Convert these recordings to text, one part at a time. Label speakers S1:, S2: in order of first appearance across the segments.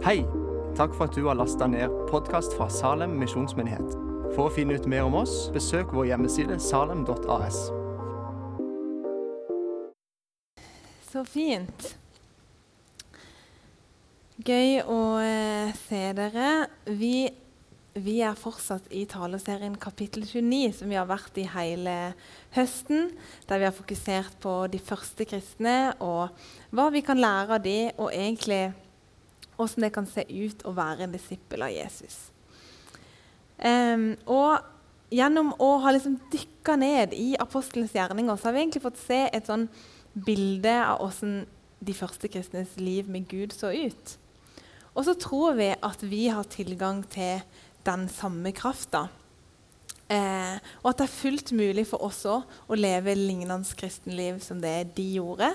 S1: Hei! Takk for at du har lasta ned podkast fra Salem misjonsmyndighet. For å finne ut mer om oss, besøk vår hjemmeside salem.as.
S2: Så fint. Gøy å eh, se dere. Vi, vi er fortsatt i taleserien kapittel 29, som vi har vært i hele høsten. Der vi har fokusert på de første kristne og hva vi kan lære av dem, og egentlig hvordan det kan se ut å være en disippel av Jesus. Um, og gjennom å ha liksom dykka ned i apostelens gjerninger så har vi egentlig fått se et sånn bilde av hvordan de første kristnes liv med Gud så ut. Og så tror vi at vi har tilgang til den samme krafta. Eh, og at det er fullt mulig for oss å leve lignende kristenliv som det de gjorde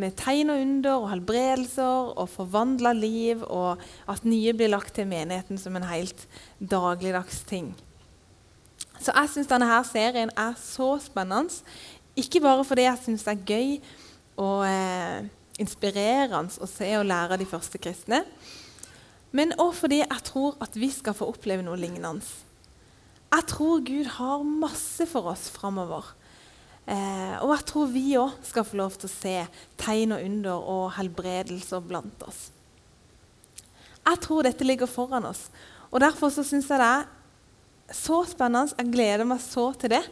S2: med tegn og under og helbredelser og forvandla liv, og at nye blir lagt til menigheten som en helt dagligdags ting. Så jeg syns denne her serien er så spennende. Ikke bare fordi jeg syns det er gøy og eh, inspirerende å se og lære de første kristne, men òg fordi jeg tror at vi skal få oppleve noe lignende. Jeg tror Gud har masse for oss framover. Eh, og jeg tror vi òg skal få lov til å se tegn og under og helbredelser blant oss. Jeg tror dette ligger foran oss, og derfor så syns jeg det er så spennende. Jeg gleder meg så til det.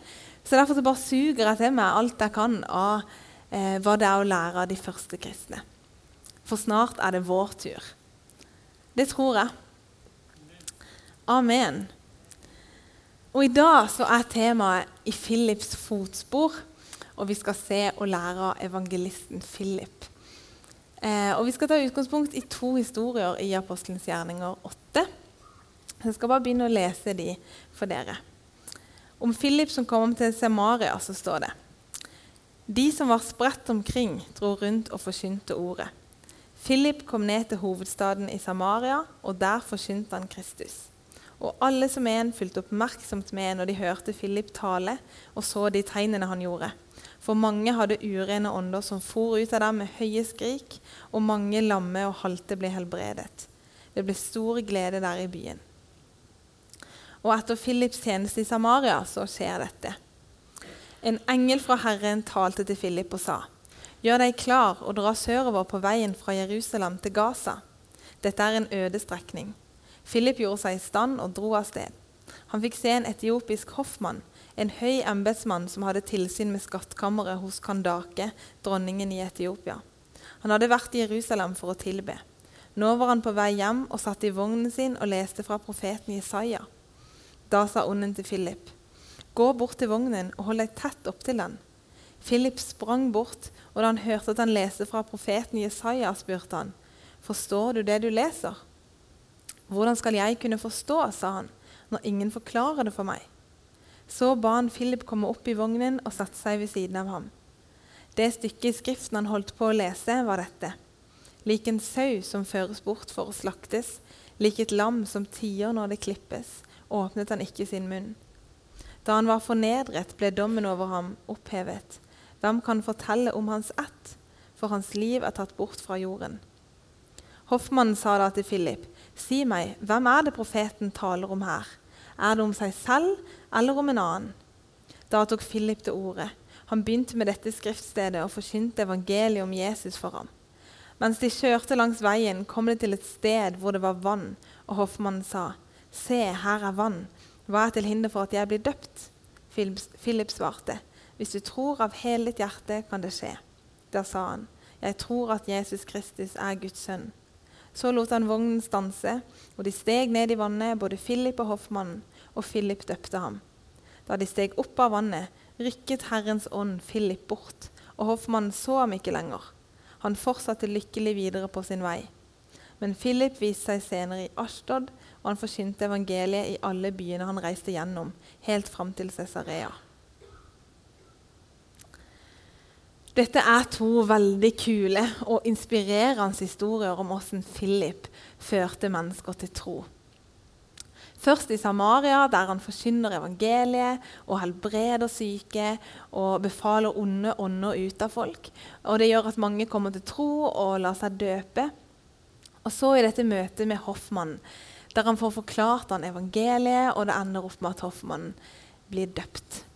S2: Så derfor så bare suger jeg til meg alt jeg kan av eh, hva det er å lære av de første kristne. For snart er det vår tur. Det tror jeg. Amen. Og I dag så er temaet 'I Philips fotspor', og vi skal se og lære av evangelisten Philip. Eh, og Vi skal ta utgangspunkt i to historier i Apostelens gjerninger 8. Jeg skal bare begynne å lese de for dere. Om Philip som kom til Samaria, så står det De som var spredt omkring, dro rundt og forkynte ordet. Philip kom ned til hovedstaden i Samaria, og der forkynte han Kristus. Og alle som en fulgte oppmerksomt med når de hørte Philip tale og så de tegnene han gjorde. For mange hadde urene ånder som for ut av dem med høye skrik, og mange lamme og halte ble helbredet. Det ble stor glede der i byen. Og etter Philips tjeneste i Samaria så skjer dette. En engel fra Herren talte til Philip og sa:" Gjør deg klar og dra sørover på veien fra Jerusalem til Gaza. Dette er en øde strekning. Philip gjorde seg i stand og dro av sted. Han fikk se en etiopisk hoffmann, en høy embetsmann som hadde tilsyn med skattkammeret hos Kandake, dronningen i Etiopia. Han hadde vært i Jerusalem for å tilbe. Nå var han på vei hjem og satt i vognen sin og leste fra profeten Jesaja. Da sa ånden til Philip, gå bort til vognen og hold deg tett opptil den. Philip sprang bort, og da han hørte at han leste fra profeten Jesaja, spurte han, forstår du det du leser? Hvordan skal jeg kunne forstå, sa han, når ingen forklarer det for meg. Så ba han Philip komme opp i vognen og satte seg ved siden av ham. Det stykket i Skriften han holdt på å lese, var dette. Lik en sau som føres bort for å slaktes, lik et lam som tier når det klippes, åpnet han ikke sin munn. Da han var fornedret, ble dommen over ham opphevet. Hvem kan fortelle om hans ett? For hans liv er tatt bort fra jorden. Hoffmannen sa da til Philip, Si meg, hvem er det profeten taler om her? Er det om seg selv eller om en annen? Da tok Philip til orde. Han begynte med dette skriftstedet og forkynte evangeliet om Jesus for ham. Mens de kjørte langs veien, kom de til et sted hvor det var vann, og hoffmannen sa, Se, her er vann. Hva er til hinder for at jeg blir døpt? Philip svarte, Hvis du tror av hele ditt hjerte, kan det skje. Da sa han, Jeg tror at Jesus Kristus er Guds sønn. Så lot han vognen stanse, og de steg ned i vannet, både Philip og hoffmannen, og Philip døpte ham. Da de steg opp av vannet, rykket Herrens ånd Philip bort, og hoffmannen så ham ikke lenger. Han fortsatte lykkelig videre på sin vei. Men Philip viste seg senere i Ashtod, og han forsynte evangeliet i alle byene han reiste gjennom, helt fram til Cesarea. Dette er to veldig kule og inspirerende historier om hvordan Philip førte mennesker til tro. Først i Samaria, der han forkynner evangeliet og helbreder syke og befaler onde ånder ut av folk. Og Det gjør at mange kommer til tro og lar seg døpe. Og så i dette møtet med hoffmannen, der han får forklart han evangeliet, og det ender opp med at hoffmannen blir døpt.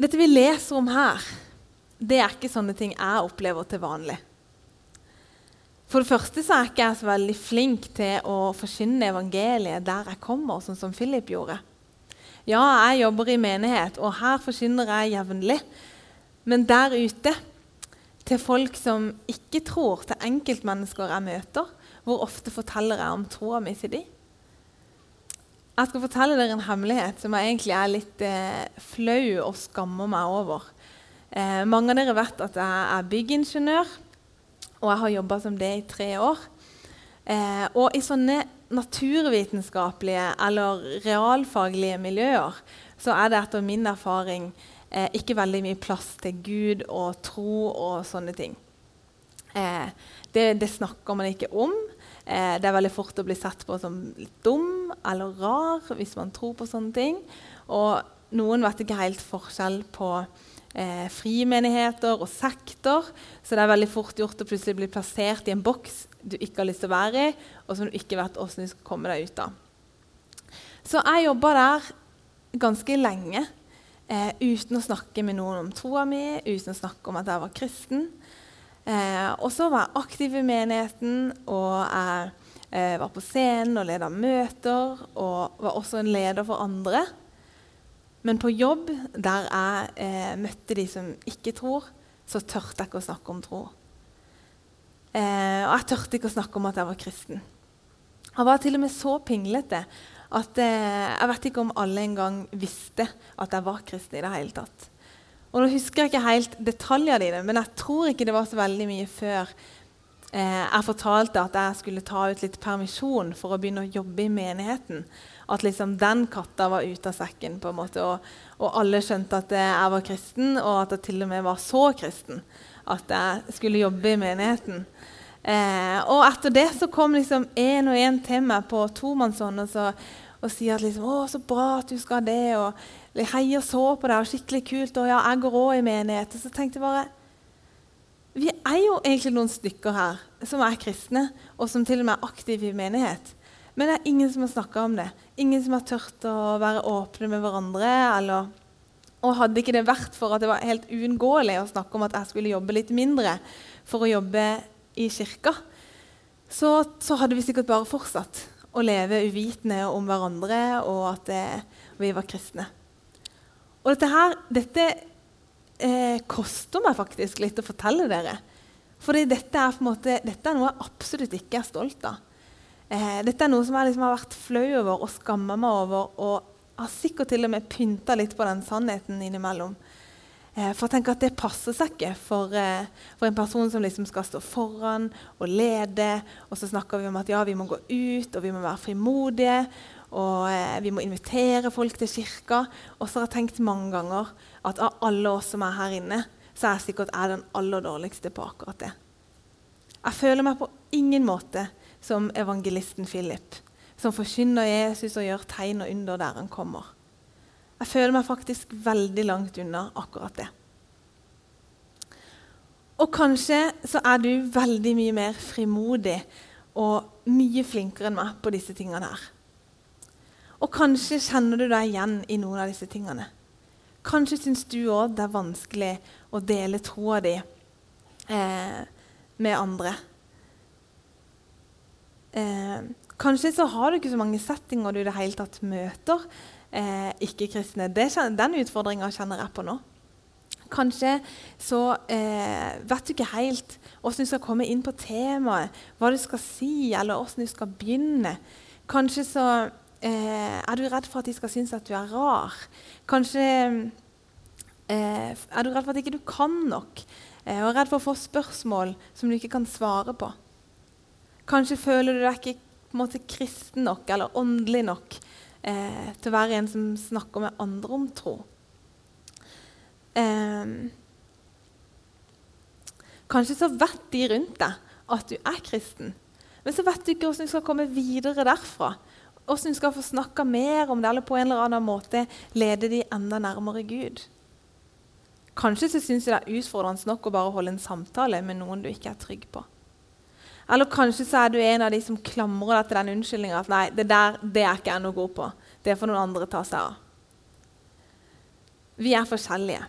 S2: Dette vi leser om her, det er ikke sånne ting jeg opplever til vanlig. For det første så er ikke jeg så veldig flink til å forkynne evangeliet der jeg kommer, sånn som Philip gjorde. Ja, jeg jobber i menighet, og her forkynner jeg jevnlig. Men der ute, til folk som ikke tror, til enkeltmennesker jeg møter, hvor ofte forteller jeg om troa mi til dem? Jeg skal fortelle dere en hemmelighet som jeg egentlig er litt eh, flau og skammer meg over. Eh, mange av dere vet at jeg er byggingeniør, og jeg har jobba som det i tre år. Eh, og i sånne naturvitenskapelige eller realfaglige miljøer så er det etter min erfaring eh, ikke veldig mye plass til Gud og tro og sånne ting. Eh, det, det snakker man ikke om. Eh, det er veldig fort å bli sett på som litt dum eller rar hvis man tror på sånne ting. Og noen vet ikke helt forskjell på eh, frimenigheter og sektor. Så det er veldig fort gjort å plutselig bli plassert i en boks du ikke har lyst til å være i, og som du ikke vet hvordan du skal komme deg ut av. Så jeg jobba der ganske lenge eh, uten å snakke med noen om troa mi, uten å snakke om at jeg var kristen. Eh, og så var jeg aktiv i menigheten, og jeg eh, var på scenen og leda møter. Og var også en leder for andre. Men på jobb, der jeg eh, møtte de som ikke tror, så tørte jeg ikke å snakke om tro. Eh, og jeg tørte ikke å snakke om at jeg var kristen. Jeg var til og med så pinglete at eh, jeg vet ikke om alle engang visste at jeg var kristen i det hele tatt. Og nå husker jeg ikke helt detaljene det, men jeg tror ikke det var så veldig mye før eh, jeg fortalte at jeg skulle ta ut litt permisjon for å begynne å jobbe i menigheten. At liksom den katta var ute av sekken, på en måte, og, og alle skjønte at jeg var kristen, og at jeg til og med var så kristen at jeg skulle jobbe i menigheten. Eh, og etter det så kom liksom en og en til meg på tomannshånd og, og sier at liksom, 'Å, så bra at du skal det.' og jeg heier så på det, og skikkelig kult. Og ja, jeg går òg i menighet. Og så tenkte jeg bare Vi er jo egentlig noen stykker her som er kristne, og som til og med er aktive i menighet. Men det er ingen som har snakka om det. Ingen som har turt å være åpne med hverandre. Eller, og hadde ikke det vært for at det var helt uunngåelig å snakke om at jeg skulle jobbe litt mindre for å jobbe i kirka, så, så hadde vi sikkert bare fortsatt å leve uvitende om hverandre og at det, vi var kristne. Og dette her, dette eh, koster meg faktisk litt å fortelle dere. Fordi dette dette er noe jeg absolutt ikke er stolt av. Eh, dette er noe som jeg liksom har vært flau over og skamma meg over. Og har sikkert til og med pynta litt på den sannheten innimellom. Eh, for jeg tenker at det passer seg ikke for, eh, for, en person som liksom skal stå foran og lede. Og så snakker vi om at ja, vi må gå ut, og vi må være frimodige og eh, vi må invitere folk til kirka. Og så har jeg tenkt mange ganger at av alle oss som er her inne, så er jeg sikkert jeg den aller dårligste på akkurat det. Jeg føler meg på ingen måte som evangelisten Philip, som forkynner Jesus og gjør tegn og under der han kommer. Jeg føler meg faktisk veldig langt unna akkurat det. Og kanskje så er du veldig mye mer frimodig og mye flinkere enn meg på disse tingene her. Og kanskje kjenner du deg igjen i noen av disse tingene. Kanskje syns du òg det er vanskelig å dele troa di eh, med andre. Eh, kanskje så har du ikke så mange settinger du i det hele tatt møter eh, ikke-kristne. Den utfordringa kjenner jeg på nå. Kanskje så eh, vet du ikke helt hvordan du skal komme inn på temaet, hva du skal si, eller hvordan du skal begynne. Kanskje så eh, er du redd for at de skal synes at du er rar? Kanskje eh, er du redd for at ikke du kan nok? Eh, og redd for å få spørsmål som du ikke kan svare på? Kanskje føler du deg ikke måte kristen nok eller åndelig nok eh, til å være en som snakker med andre om tro. Eh, kanskje så vet de rundt deg at du er kristen, men så vet du ikke hvordan du skal komme videre derfra hvordan hun skal få snakka mer om det, eller på en eller annen måte lede de enda nærmere Gud. Kanskje så syns du det er utfordrende nok å bare holde en samtale med noen du ikke er trygg på. Eller kanskje så er du en av de som klamrer deg til den unnskyldninga at nei, det der det er ikke jeg noe god på. Det får noen andre ta seg av. Vi er forskjellige.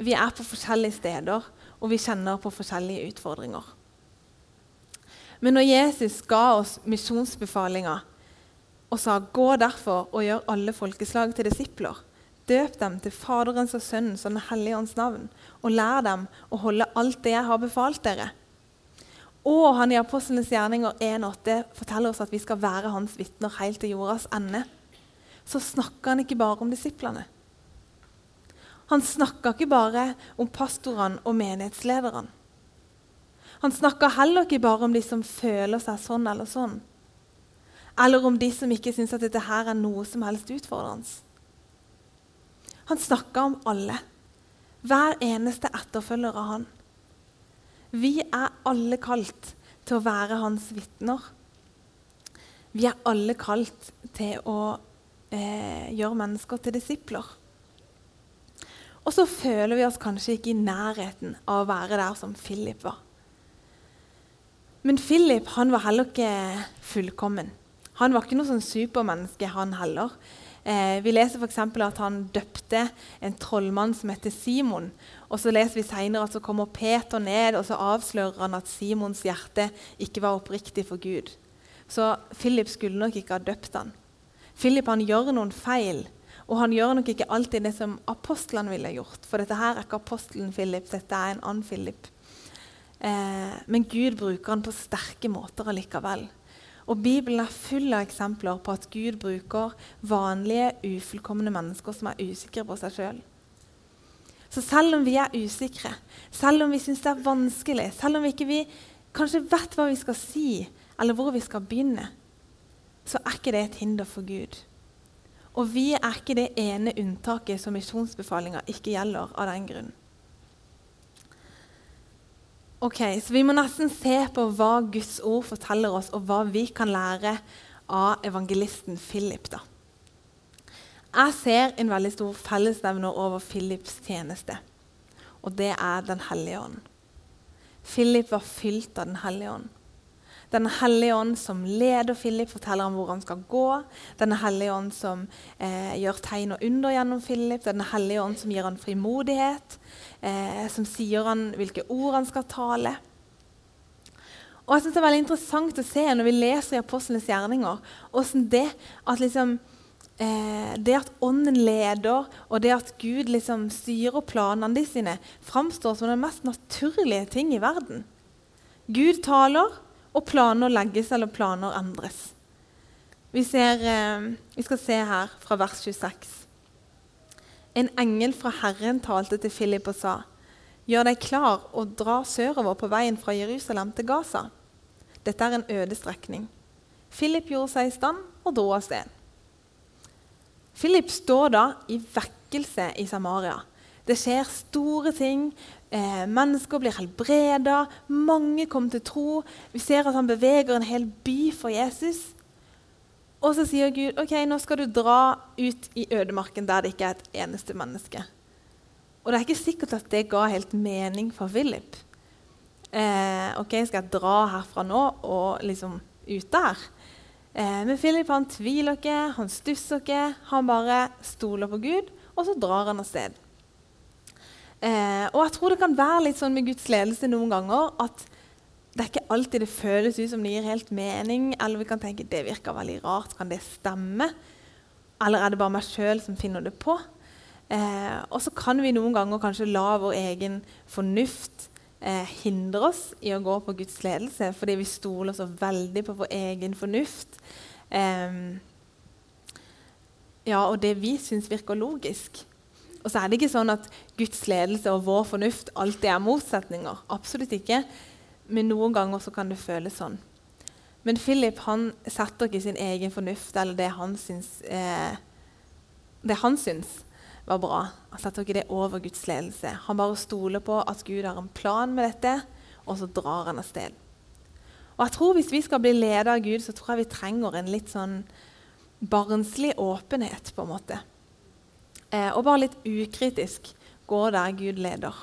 S2: Vi er på forskjellige steder, og vi kjenner på forskjellige utfordringer. Men når Jesus ga oss misjonsbefalinga og sa 'gå derfor og gjør alle folkeslag til disipler', døp dem til Faderens og Sønnens og Den hellige ånds navn, og lær dem å holde alt det jeg har befalt dere. Og han i Apostlenes gjerninger 1,8 forteller oss at vi skal være hans vitner helt til jordas ende. Så snakker han ikke bare om disiplene. Han snakker ikke bare om pastorene og menighetslederne. Han snakker heller ikke bare om de som føler seg sånn eller sånn. Eller om de som ikke syns at dette her er noe som helst utfordrende. Han snakka om alle. Hver eneste etterfølger av han. Vi er alle kalt til å være hans vitner. Vi er alle kalt til å eh, gjøre mennesker til disipler. Og så føler vi oss kanskje ikke i nærheten av å være der som Philip var. Men Philip han var heller ikke fullkommen. Han var ikke noe sånn supermenneske, han heller. Eh, vi leser f.eks. at han døpte en trollmann som heter Simon. Og så leser vi senere at så kommer Peter ned og så avslører han at Simons hjerte ikke var oppriktig for Gud. Så Philip skulle nok ikke ha døpt han. Philip han gjør noen feil, og han gjør nok ikke alltid det som apostlene ville gjort. For dette her er ikke apostelen Philip, dette er en annen Philip. Eh, men Gud bruker han på sterke måter allikevel. Og Bibelen er full av eksempler på at Gud bruker vanlige, ufullkomne mennesker som er usikre på seg sjøl. Så selv om vi er usikre, selv om vi syns det er vanskelig, selv om vi ikke vi kanskje vet hva vi skal si, eller hvor vi skal begynne, så er ikke det et hinder for Gud. Og vi er ikke det ene unntaket som misjonsbefalinga ikke gjelder av den grunn. Ok, Så vi må nesten se på hva Guds ord forteller oss, og hva vi kan lære av evangelisten Philip. da. Jeg ser en veldig stor fellesnevner over Philips tjeneste, og det er Den hellige ånd. Philip var fylt av Den hellige ånd. Den hellige ånd som leder Philip, forteller ham hvor han skal gå. Den hellige ånd som eh, gjør tegn og under gjennom Philip. Den hellige ånd som gir ham frimodighet eh, som sier han hvilke ord han skal tale. Og jeg synes Det er veldig interessant å se når vi leser i apostlenes gjerninger, hvordan det at, liksom, eh, det at Ånden leder, og det at Gud liksom styrer planene de sine, framstår som den mest naturlige ting i verden. Gud taler, og planer legges eller planer endres. Vi, ser, eh, vi skal se her fra vers 26. En engel fra Herren talte til Philip og sa:" Gjør deg klar og dra sørover på veien fra Jerusalem til Gaza. Dette er en øde strekning. Philip gjorde seg i stand og dro av sted. Philip står da i vekkelse i Samaria. Det skjer store ting. Eh, mennesker blir helbreda. Mange kommer til tro. Vi ser at han beveger en hel by for Jesus. Og så sier Gud ok, nå skal du dra ut i ødemarken der det ikke er et eneste menneske. Og det er ikke sikkert at det ga helt mening for Philip. Eh, ok, skal jeg dra herfra nå og liksom ut der? Eh, men Philip han tviler ikke, han stusser ikke. Han bare stoler på Gud, og så drar han av sted. Eh, og jeg tror det kan være litt sånn med Guds ledelse noen ganger at det er ikke alltid det føles ut som det gir helt mening. Eller vi kan tenke det virker veldig rart. Kan det stemme? Eller er det bare meg sjøl som finner det på? Eh, og så kan vi noen ganger kanskje la vår egen fornuft eh, hindre oss i å gå på Guds ledelse, fordi vi stoler så veldig på vår egen fornuft. Eh, ja, og det vi syns virker logisk. Og så er det ikke sånn at Guds ledelse og vår fornuft alltid er motsetninger. Absolutt ikke. Men noen ganger så kan det føles sånn. Men Philip han setter ikke sin egen fornuft eller det han syns, eh, det han syns var bra. Han setter ikke det over Guds ledelse. Han bare stoler på at Gud har en plan med dette, og så drar han av sted. Og jeg tror Hvis vi skal bli ledet av Gud, så tror jeg vi trenger en litt sånn barnslig åpenhet. på en måte. Eh, og bare litt ukritisk gå der Gud leder.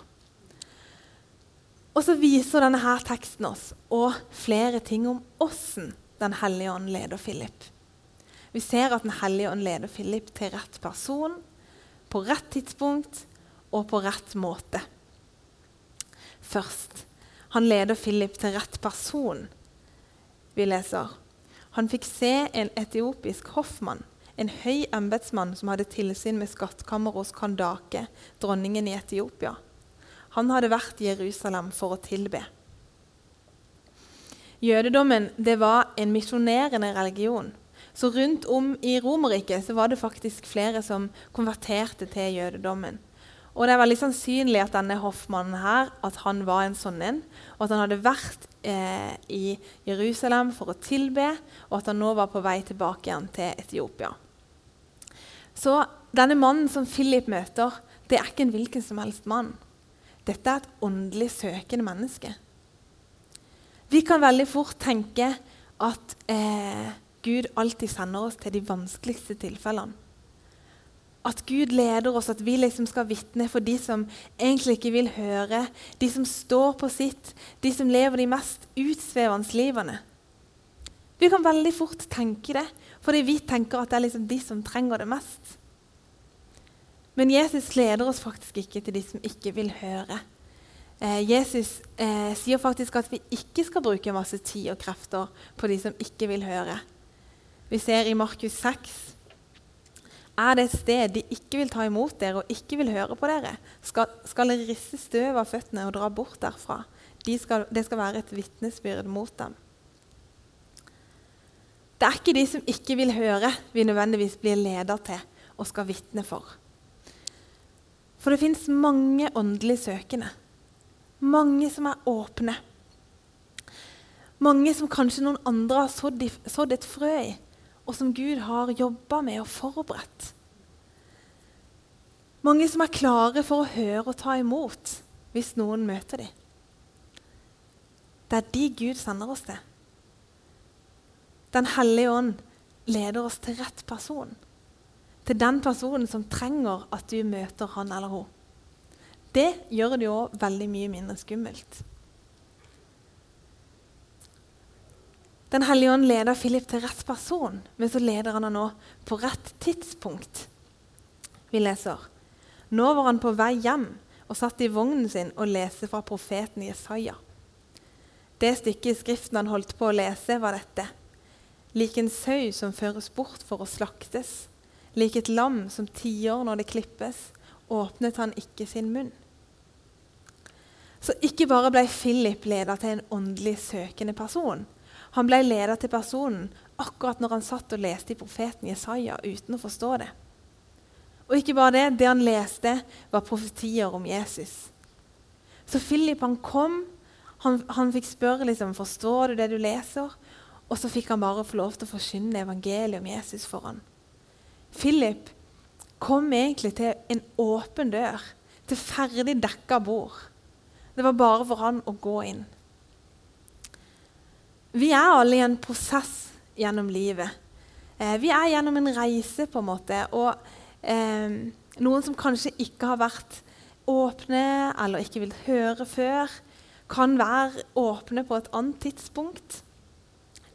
S2: Og så viser denne her teksten oss og flere ting om åssen Den hellige ånd leder Philip. Vi ser at Den hellige ånd leder Philip til rett person, på rett tidspunkt og på rett måte. Først han leder Philip til rett person. Vi leser han fikk se en etiopisk hoffmann, en høy embetsmann som hadde tilsyn med skattkammeret hos Kandake, dronningen i Etiopia. Han hadde vært i Jerusalem for å tilbe. Jødedommen var en misjonerende religion. Så rundt om i Romerriket var det faktisk flere som konverterte til jødedommen. Og det er veldig sannsynlig at denne hoffmannen her, at han var en sånn en, og at han hadde vært eh, i Jerusalem for å tilbe, og at han nå var på vei tilbake igjen til Etiopia. Så denne mannen som Philip møter, det er ikke en hvilken som helst mann. Dette er et åndelig søkende menneske. Vi kan veldig fort tenke at eh, Gud alltid sender oss til de vanskeligste tilfellene. At Gud leder oss, at vi liksom skal vitne for de som egentlig ikke vil høre, de som står på sitt, de som lever de mest utsvevende livene. Vi kan veldig fort tenke det, fordi vi tenker at det er liksom de som trenger det mest. Men Jesus leder oss faktisk ikke til de som ikke vil høre. Eh, Jesus eh, sier faktisk at vi ikke skal bruke masse tid og krefter på de som ikke vil høre. Vi ser i Markus 6 er det et sted de ikke vil ta imot dere og ikke vil høre på dere, skal, skal dere risse støv av føttene og dra bort derfra. De skal, det skal være et vitnesbyrd mot dem. Det er ikke de som ikke vil høre, vi nødvendigvis blir leder til og skal vitne for. For det fins mange åndelig søkende. Mange som er åpne. Mange som kanskje noen andre har sådd et frø i og som Gud har jobba med og forberedt. Mange som er klare for å høre og ta imot hvis noen møter dem. Det er de Gud sender oss til. Den hellige ånd leder oss til rett person. Til den personen som trenger at du møter han eller hun. Det gjør det jo veldig mye mindre skummelt. Den hellige ånd leder Philip til rett person, men så leder han han nå på rett tidspunkt. Vi leser Nå var han på vei hjem og satt i vognen sin og leste fra profeten Jesaja. Det stykket i Skriften han holdt på å lese, var dette. Lik en sau som føres bort for å slaktes, lik et lam som tiår når det klippes, åpnet han ikke sin munn. Så ikke bare ble Philip leda til en åndelig søkende person, han ble leder til personen akkurat når han satt og leste i profeten Jesaja uten å forstå det. Og ikke bare det, det han leste, var profetier om Jesus. Så Philip han kom, han, han fikk spørre liksom, forstår du det du leser, og så fikk han bare få lov til å forkynne evangeliet om Jesus for han. Philip kom egentlig til en åpen dør, til ferdig dekka bord. Det var bare for han å gå inn. Vi er alle i en prosess gjennom livet. Eh, vi er gjennom en reise, på en måte. Og eh, noen som kanskje ikke har vært åpne eller ikke vil høre før, kan være åpne på et annet tidspunkt.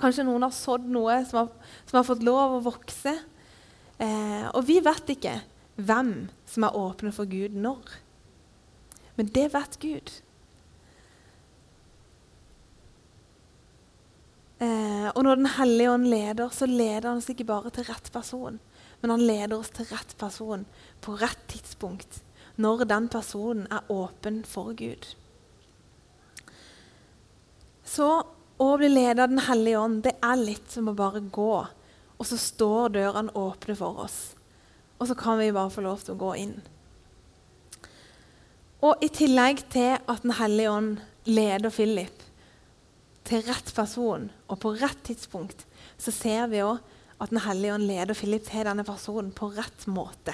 S2: Kanskje noen har sådd noe som har, som har, fått lov å vokse. Eh, og vi vet ikke hvem som er åpne for Gud når. Men det vet Gud. Eh, og når Den hellige ånd leder, så leder han oss ikke bare til rett person, men han leder oss til rett person på rett tidspunkt, når den personen er åpen for Gud. Så å bli ledet av Den hellige ånd, det er litt som å bare gå, og så står dørene åpne for oss. Og så kan vi bare få lov til å gå inn. Og i tillegg til at Den hellige ånd leder Philip, til rett person og på rett tidspunkt, så ser vi òg at Den hellige ånd leder Philip til denne personen på rett måte.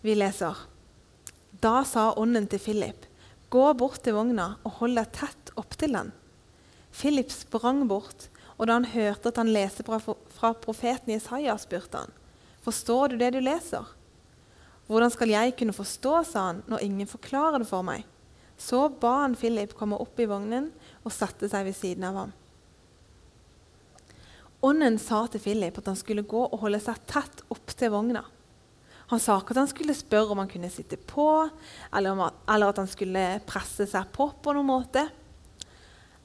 S2: Vi leser Da sa ånden til Philip, gå bort til vogna og hold deg tett opptil den. Philip sprang bort, og da han hørte at han leste fra profeten Isaiah, spurte han, forstår du det du leser? Hvordan skal jeg kunne forstå, sa han, når ingen forklarer det for meg? Så ba han Philip komme opp i vognen og satte seg ved siden av ham. Ånden sa til Philip at han skulle gå og holde seg tett opp til vogna. Han sa ikke at han skulle spørre om han kunne sitte på, eller, at, eller at han skulle presse seg på på noen måte.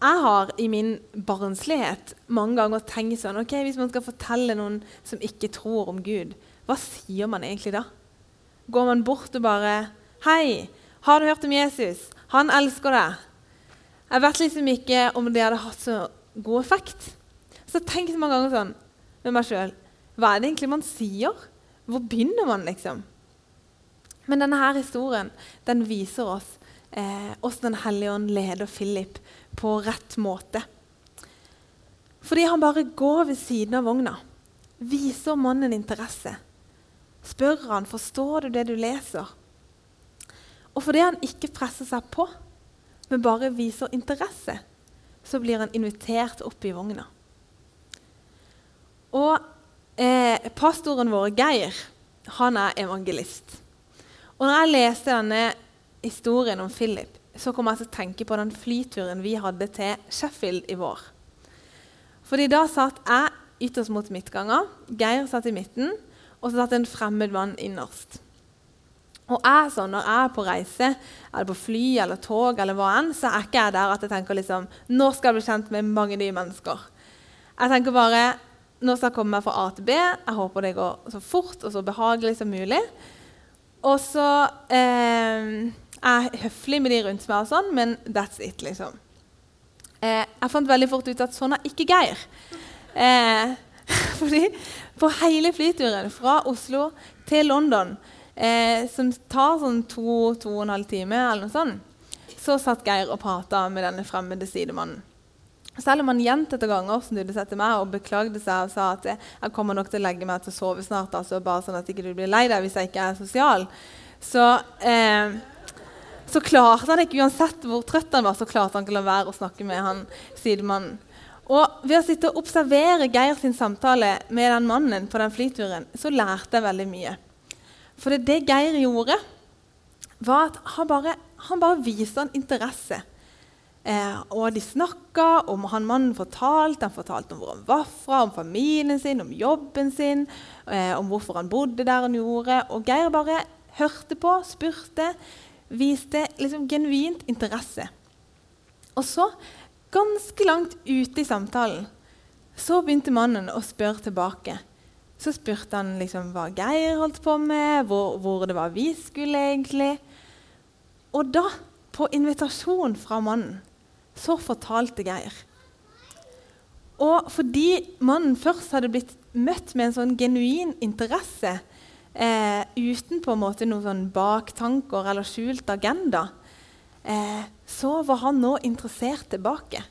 S2: Jeg har i min barnslighet mange ganger tenkt sånn ok, Hvis man skal fortelle noen som ikke tror om Gud, hva sier man egentlig da? Går man bort og bare 'Hei, har du hørt om Jesus? Han elsker deg.' Jeg vet liksom ikke om det hadde hatt så god effekt. Så jeg tenkte mange ganger sånn med meg sjøl Hva er det egentlig man sier? Hvor begynner man, liksom? Men denne her historien den viser oss eh, hvordan Den hellige ånd leder Philip på rett måte. Fordi han bare går ved siden av vogna, viser mannen interesse. Spør han, forstår du det du leser? Og fordi han ikke presser seg på, men bare viser interesse, så blir han invitert opp i vogna. Og eh, pastoren vår, Geir, han er evangelist. Og når jeg leste denne historien om Philip, så kom jeg til å tenke på den flyturen vi hadde til Sheffield i vår. Fordi da satt jeg ytterst mot midtganger, Geir satt i midten, og så satt en fremmed mann innerst. Og jeg, så, Når jeg er på reise, eller på fly eller tog, eller hva enn, så er ikke jeg der at jeg tenker liksom, nå skal jeg bli kjent med mange nye mennesker. Jeg tenker bare nå skal jeg komme meg fra A til B. Jeg håper det går så fort og så behagelig som mulig. Og så eh, er høflig med de rundt meg, og sånn, men that's it. liksom. Eh, jeg fant veldig fort ut at sånn er ikke Geir. Eh, fordi på hele flyturen fra Oslo til London, eh, som tar sånn to, to og en halv time, eller noe sånt, så satt Geir og prata med denne fremmede sidemannen. Selv om han gjentatte ganger snudde seg til meg og beklagde seg og sa at jeg kommer nok til å legge meg til å sove snart, altså bare sånn at du ikke blir lei deg hvis jeg ikke er sosial, så, eh, så klarte han ikke, uansett hvor trøtt han var, så klarte han ikke å la være å snakke med han sidemannen. Og ved å sitte og observere Geir sin samtale med den mannen på den flyturen, så lærte jeg veldig mye. For det, det Geir gjorde, var at han bare, han bare viste han interesse Eh, og de snakka om han mannen fortalte. Han fortalte om hvor han var fra, om familien sin, om jobben sin, eh, om hvorfor han bodde der han gjorde. Og Geir bare hørte på, spurte, viste liksom genuint interesse. Og så, ganske langt ute i samtalen, så begynte mannen å spørre tilbake. Så spurte han liksom hva Geir holdt på med, hvor, hvor det var vi skulle egentlig. Og da, på invitasjon fra mannen, så fortalte Geir. Og fordi mannen først hadde blitt møtt med en sånn genuin interesse eh, uten på en måte noen sånn baktanker eller skjult agenda, eh, så var han nå interessert tilbake.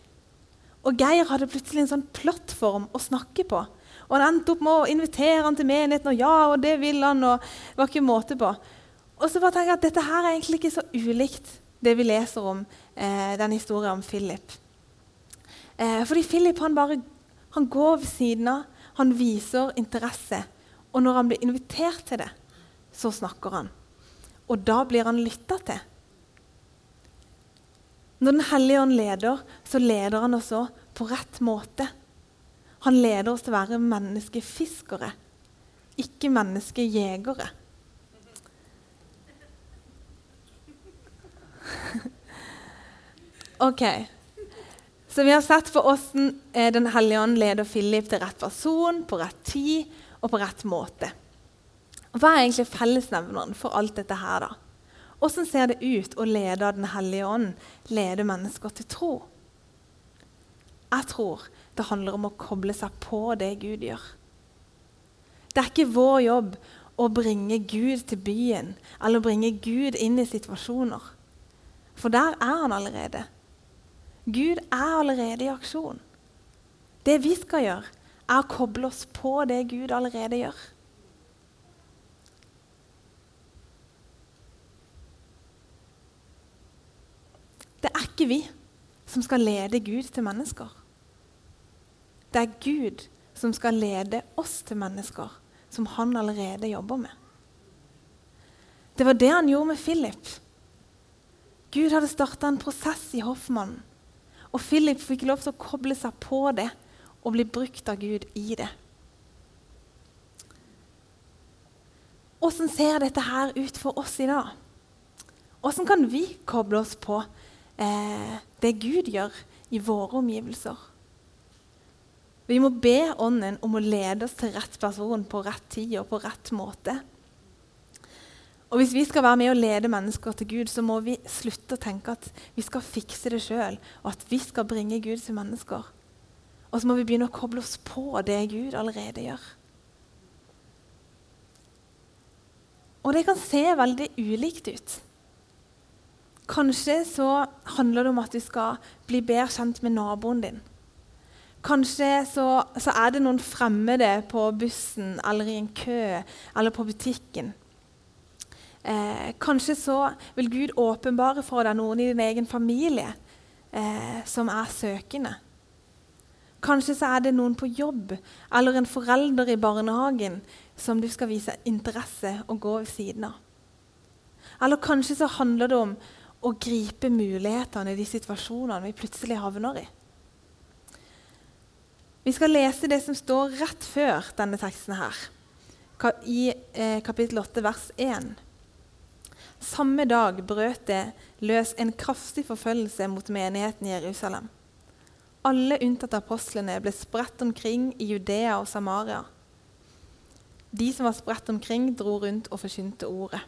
S2: Og Geir hadde plutselig en sånn plattform å snakke på. Og Han endte opp med å invitere han til menigheten, og ja, og det vil han. og det var ikke måte på. Og så bare tenker jeg at Dette her er egentlig ikke så ulikt det vi leser om eh, den historien om Philip. Eh, fordi Philip han bare han går ved siden av, han viser interesse. Og når han blir invitert til det, så snakker han. Og da blir han lytta til. Når Den hellige ånd leder, så leder han oss òg på rett måte. Han leder oss til å være menneskefiskere, ikke menneskejegere. Ok. Så vi har sett på hvordan eh, Den hellige ånd leder Philip til rett person, på rett tid og på rett måte. Hva er egentlig fellesnevneren for alt dette her, da? Hvordan ser det ut å lede Den hellige ånd, lede mennesker til tro? Jeg tror det handler om å koble seg på det Gud gjør. Det er ikke vår jobb å bringe Gud til byen eller bringe Gud inn i situasjoner. For der er han allerede. Gud er allerede i aksjon. Det vi skal gjøre, er å koble oss på det Gud allerede gjør. Det er ikke vi som skal lede Gud til mennesker. Det er Gud som skal lede oss til mennesker som han allerede jobber med. Det var det han gjorde med Philip. Gud hadde starta en prosess i hoffmannen. Og Philip fikk lov til å koble seg på det og bli brukt av Gud i det. Åssen ser dette her ut for oss i dag? Åssen kan vi koble oss på eh, det Gud gjør i våre omgivelser? Vi må be Ånden om å lede oss til rett person på rett tid og på rett måte. Og Hvis vi skal være med å lede mennesker til Gud, så må vi slutte å tenke at vi skal fikse det sjøl, og at vi skal bringe Gud til mennesker. Og så må vi begynne å koble oss på det Gud allerede gjør. Og det kan se veldig ulikt ut. Kanskje så handler det om at du skal bli bedre kjent med naboen din. Kanskje så, så er det noen fremmede på bussen eller i en kø eller på butikken Eh, kanskje så vil Gud åpenbare for deg noen i din egen familie eh, som er søkende. Kanskje så er det noen på jobb eller en forelder i barnehagen som du skal vise interesse og gå ved siden av. Eller kanskje så handler det om å gripe mulighetene i de situasjonene vi plutselig havner i. Vi skal lese det som står rett før denne teksten her, i eh, kapittel 8, vers 1. Samme dag brøt det løs en kraftig forfølgelse mot menigheten i Jerusalem. Alle unntatt apostlene ble spredt omkring i Judea og Samaria. De som var spredt omkring, dro rundt og forkynte ordet.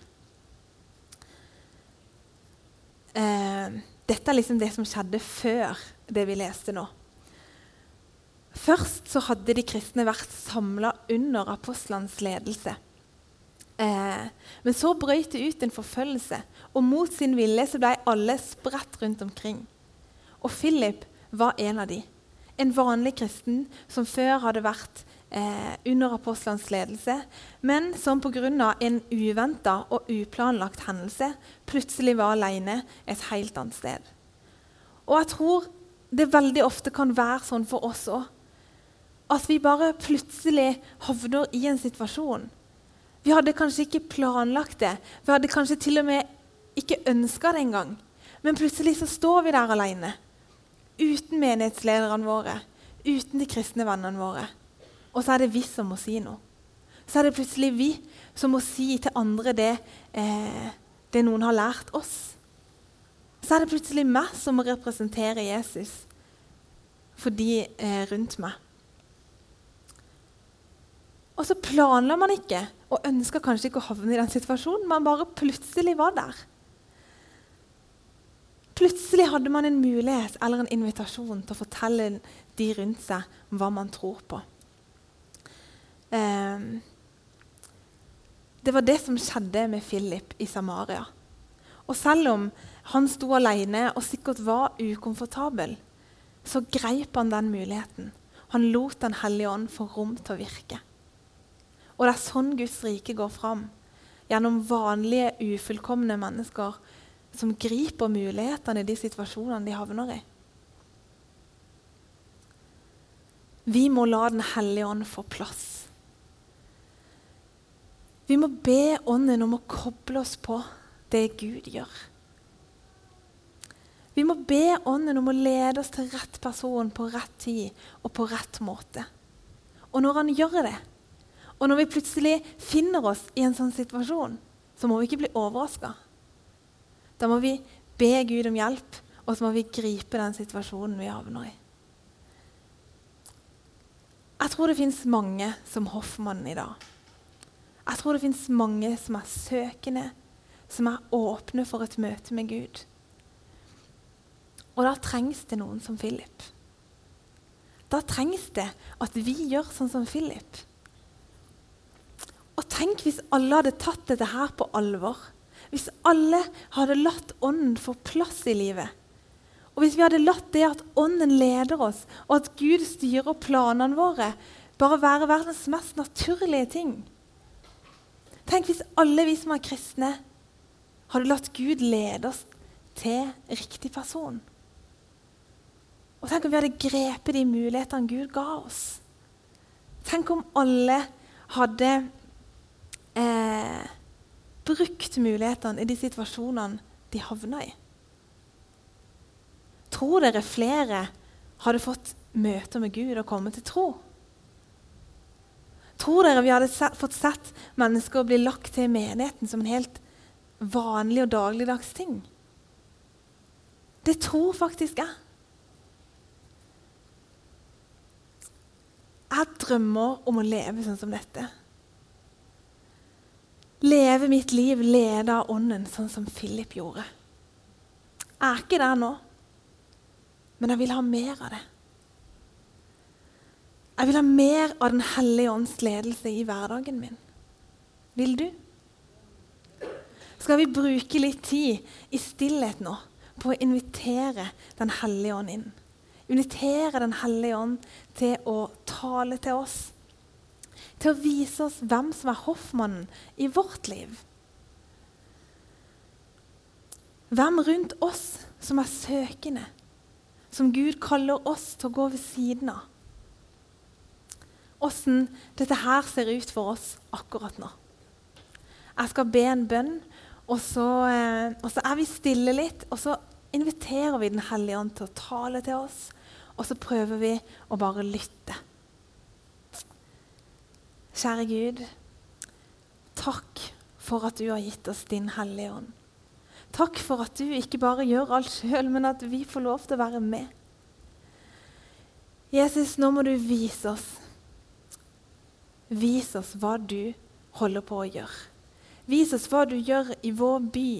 S2: Eh, dette er liksom det som skjedde før det vi leste nå. Først så hadde de kristne vært samla under apostlenes ledelse. Eh, men så brøt det ut en forfølgelse, og mot sin vilje så ble alle spredt rundt omkring. Og Philip var en av de. En vanlig kristen som før hadde vært eh, under apostlenes ledelse, men som pga. en uventa og uplanlagt hendelse plutselig var alene et helt annet sted. Og jeg tror det veldig ofte kan være sånn for oss òg. At vi bare plutselig havner i en situasjon vi hadde kanskje ikke planlagt det. Vi hadde kanskje til og med ikke ønska det engang. Men plutselig så står vi der alene. Uten menighetslederne våre, uten de kristne vennene våre. Og så er det vi som må si noe. Så er det plutselig vi som må si til andre det, eh, det noen har lært oss. Så er det plutselig meg som må representere Jesus for de eh, rundt meg. Og så planla man ikke og ønska kanskje ikke å havne i den situasjonen. Man bare plutselig var der. Plutselig hadde man en mulighet eller en invitasjon til å fortelle de rundt seg hva man tror på. Eh, det var det som skjedde med Philip i Samaria. Og selv om han sto alene og sikkert var ukomfortabel, så greip han den muligheten. Han lot Den hellige ånd få rom til å virke. Og det er sånn Guds rike går fram. Gjennom vanlige, ufullkomne mennesker som griper mulighetene i de situasjonene de havner i. Vi må la Den hellige ånd få plass. Vi må be Ånden om å koble oss på det Gud gjør. Vi må be Ånden om å lede oss til rett person på rett tid og på rett måte. Og når han gjør det, og når vi plutselig finner oss i en sånn situasjon, så må vi ikke bli overraska. Da må vi be Gud om hjelp, og så må vi gripe den situasjonen vi havner i. Jeg tror det fins mange som hoffmannen i dag. Jeg tror det fins mange som er søkende, som er åpne for et møte med Gud. Og da trengs det noen som Philip. Da trengs det at vi gjør sånn som Philip. Og tenk hvis alle hadde tatt dette her på alvor. Hvis alle hadde latt Ånden få plass i livet. Og hvis vi hadde latt det at Ånden leder oss, og at Gud styrer planene våre, bare være verdens mest naturlige ting. Tenk hvis alle vi som er kristne, hadde latt Gud lede oss til riktig person. Og tenk om vi hadde grepet de mulighetene Gud ga oss. Tenk om alle hadde eh, brukt mulighetene i de situasjonene de havna i. Tror dere flere hadde fått møter med Gud og kommet til tro? Tror dere vi hadde fått sett mennesker bli lagt til i menigheten som en helt vanlig og dagligdags ting? Det tror faktisk jeg. Jeg drømmer om å leve sånn som dette. Leve mitt liv ledet av Ånden, sånn som Philip gjorde. Jeg er ikke der nå, men jeg vil ha mer av det. Jeg vil ha mer av Den hellige ånds ledelse i hverdagen min. Vil du? Skal vi bruke litt tid i stillhet nå på å invitere Den hellige ånd inn? Invitere Den hellige ånd til å tale til oss. Til å vise oss hvem som er hoffmannen i vårt liv. Hvem rundt oss som er søkende, som Gud kaller oss til å gå ved siden av åssen dette her ser ut for oss akkurat nå. Jeg skal be en bønn, og så, eh, og så, er vi stille litt. Og så inviterer vi Den hellige ånd til å tale til oss, og så prøver vi å bare lytte. Kjære Gud, takk for at du har gitt oss din Hellige Ånd. Takk for at du ikke bare gjør alt sjøl, men at vi får lov til å være med. Jesus, nå må du vise oss Vis oss hva du holder på å gjøre. Vis oss hva du gjør i vår by,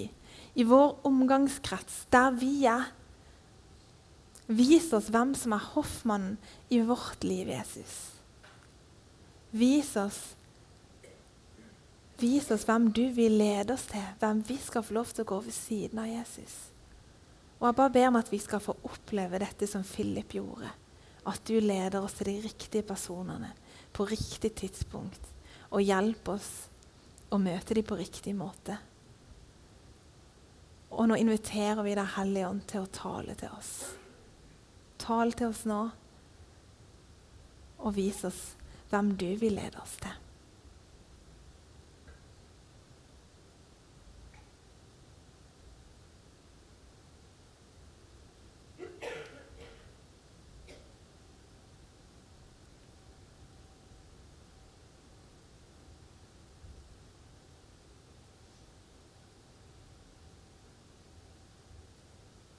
S2: i vår omgangskrets, der vi er. Vis oss hvem som er hoffmannen i vårt liv, Jesus. Vis oss, vis oss hvem du vil lede oss til, hvem vi skal få lov til å gå ved siden av Jesus. Og Jeg bare ber om at vi skal få oppleve dette som Philip gjorde. At du leder oss til de riktige personene på riktig tidspunkt og hjelper oss å møte dem på riktig måte. Og nå inviterer vi Deg, Hellige Ånd, til å tale til oss. Tal til oss nå, og vis oss hvem du vil lede oss til.